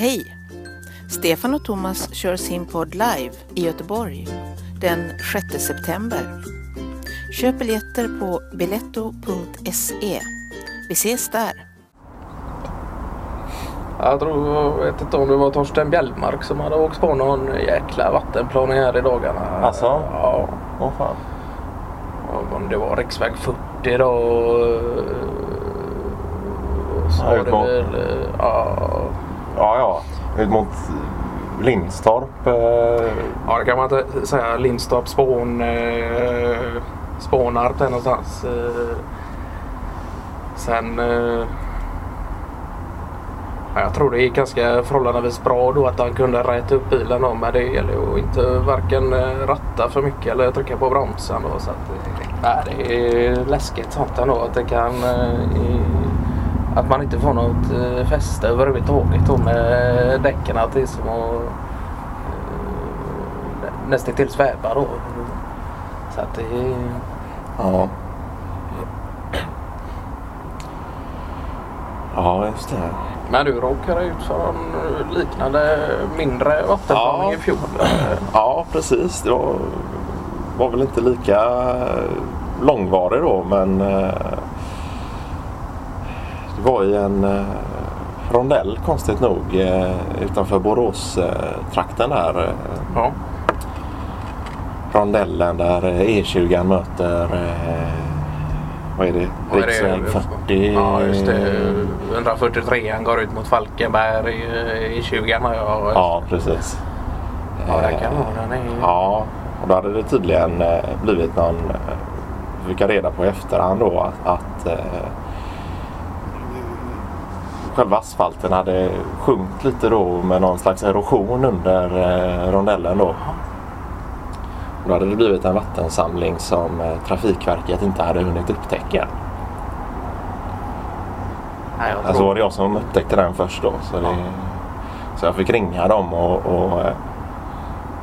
Hej! Stefan och Thomas kör sin podd live i Göteborg den 6 september. Köp biljetter på biletto.se. Vi ses där! Jag tror, jag vet inte om det var Torsten Bjellmark som hade åkt på någon jäkla vattenplaning här i dagarna. Alltså? Ja. Åh fan. Och Om det var riksväg 40 då. Så Ja, var det väl, ja, Ja, ja. Ut mot Lindstorp. Eh, ja, det kan man inte säga. Lindstorp, Spån, eh, Spånarp där någonstans. Eh, sen eh, ja, jag tror det gick ganska förhållandevis bra då att han kunde räta upp bilen då, men det gäller ju att inte varken eh, ratta för mycket eller trycka på bromsen då. Så att, eh, nej, det är läskigt sånt ändå att det kan eh, i, att man inte får något eh, fäste överhuvudtaget då med däcken. Att det är som att eh, nästan till sväva då. Så att det är... ja. Ja, just det. Men du råkade ut för en liknande mindre vattenplaning Ja. i fjol. Ja, precis. Det var, var väl inte lika långvarig då, men eh, det var i en eh, rondell konstigt nog eh, utanför Borås-trakten där. eh, Ja. Rondellen där E20 möter eh, vad är det? Riksväg 40. Ja, just det. 143 går ut mot Falkenberg i, i 20 ja. Ja, Ja, precis. ja det kan vara den. Är... Ja, och då hade det tydligen eh, blivit någon, eh, fick jag reda på i efterhand då att, att eh, själva asfalten hade sjunkit lite då med någon slags erosion under eh, rondellen då. Då hade det blivit en vattensamling som eh, Trafikverket inte hade hunnit upptäcka. Nej, Alltså tror... var det jag som upptäckte den först då. Så, det, så jag fick ringa dem och, och eh,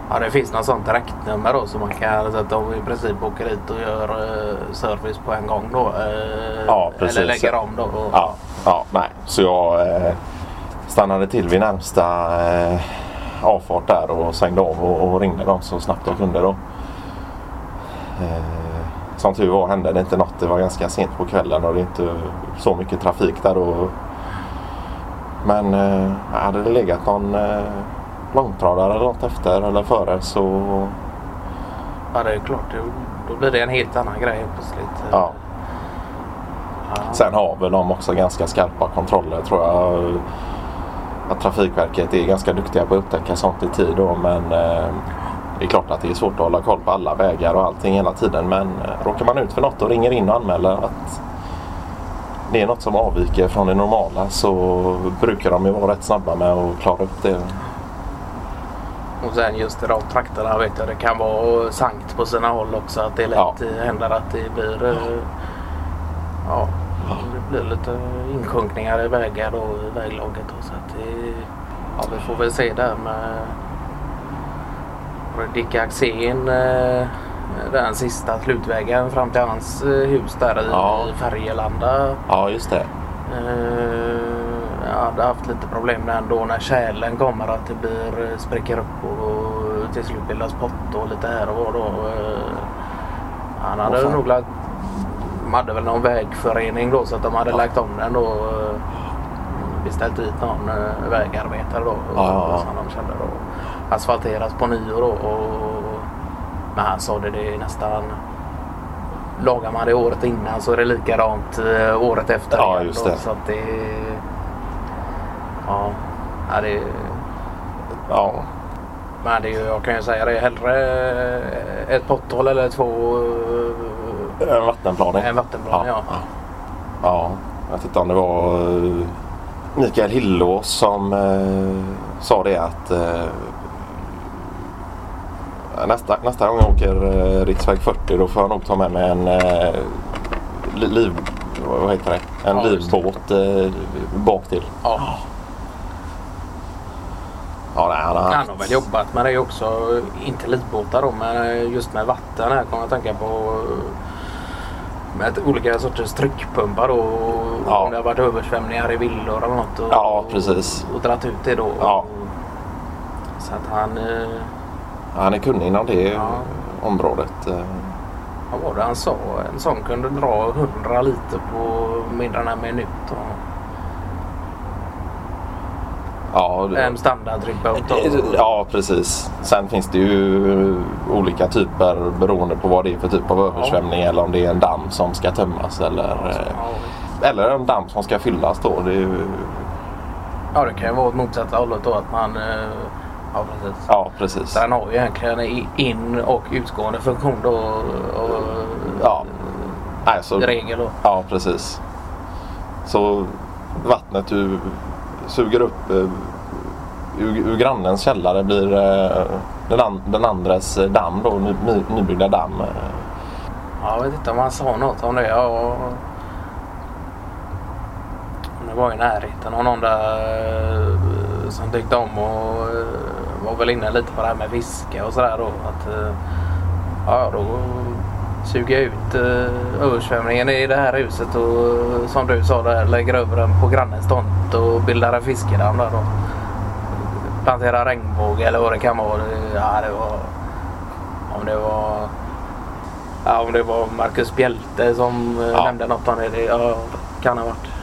ja, det finns något sånt direktnummer då så man kan så att de i princip åker dit och gör eh, service på en gång då. Eh, Ja, precis. Eller lägger om då. Och... Ja, ja nej. Så jag eh, stannade till vid närmsta eh, avfart där och svängde av och, och ringde dem så snabbt jag kunde då. Eh, som tur var hände det inte något. Det var ganska sent på kvällen och det är inte så mycket trafik där då. Men eh, hade det legat någon eh, långtradare eller något efter eller före så Ja, det är klart. Då, blir det en helt annan grej plötsligt. ja. Ja. Sen har väl de också ganska skarpa kontroller tror jag. Att Trafikverket är ganska duktiga på att upptäcka sånt i tid då men eh, det är klart att det är svårt att hålla koll på alla vägar och allting hela tiden men eh, råkar man ut för något och ringer in och anmäler att det är något som avviker från det normala så brukar de ju vara rätt snabba med att klara upp det. Och sen just i de trakterna vet jag det kan vara sankt på sina håll också. Att det lätt Ja. händer att det blir ja, det blir lite insjunkningar i vägar och i väglaget. Och så att det, ja, vi får väl se där med Dick Axén. Eh, den sista slutvägen fram till hans eh, hus där i, Ja. Färgelanda. Ja just det. Jag hade haft lite problem där ändå när kärlen kommer att det blir eh, spricker upp och till slut bildas pott och lite här och var då. Eh, han hade fan. nog lagt, de hade väl någon vägförening då så att de hade lagt om den då. eh, Beställt dit någon vägarbetare då. Ja, ja, ja. Som de kände då. Asfalteras på nyår då. Och, men han sa det, det är nästan Lagar man det året innan så är det likadant året efter. Ja, igen just då, det. Så att det Ja, ja det Ja, Men det är, ju- jag kan ju säga det hellre ett potthål eller två eh, en vattenplaning. en vattenplan. Ja. Ja, jag vet inte om det var eh, Mikael Hillås som eh, sa det att eh, nästa, nästa gång jag åker eh, riksväg 40 då får jag nog ta med mig en eh, li- liv, vad heter det? En Ja, livbåt eh, bak till. Ja. Ja, nej, han har Han har väl jobbat med det också. Inte livbåtar då men just med vatten här kommer jag att tänka på. med olika sorters tryckpumpar då. Ja. Om det har varit översvämningar i villor eller något. Och, Ja, precis. Och, och dratt ut det då. Ja. Så att han... Eh, Han är kunnig inom det Ja. området. eh. vad var det han sa? En sån kunde dra 100 liter på mindre än en minut. Och Ja, det- en då. Ja, precis. Sen finns det ju olika typer beroende på vad det är för typ av översvämning eller om det är en damm som ska tömmas eller, eh, eller en damm som ska fyllas. Då. Det ju, Ja, det kan ju vara åt motsatta hållet då att man... eh, Ja, precis. ja, precis. Så den har ju egentligen in och utgående funktion då. Och, Ja. Nej, så, regel då. ja, precis. Så vattnet du suger upp eh, ur, ur grannens källare blir eh, den, an, den andres eh, damm då, ny, ny, nybyggda damm. Ja, jag vet inte om han sa något om det. Ja, om det var i närheten av någon där eh, som tyckte om och eh, var väl inne lite på det här med fiske och sådär då. Att, ja, då suger jag ut eh, översvämningen i det här huset och eh, som du sa där lägger över den på grannens tomt och bildar en fiskedamm där då. Planterar regnbåge eller vad det kan vara. Ja, det var... Om det var... Ja, om det var Marcus Bjelte som eh, Ja. nämnde något om det ja, kan ha varit.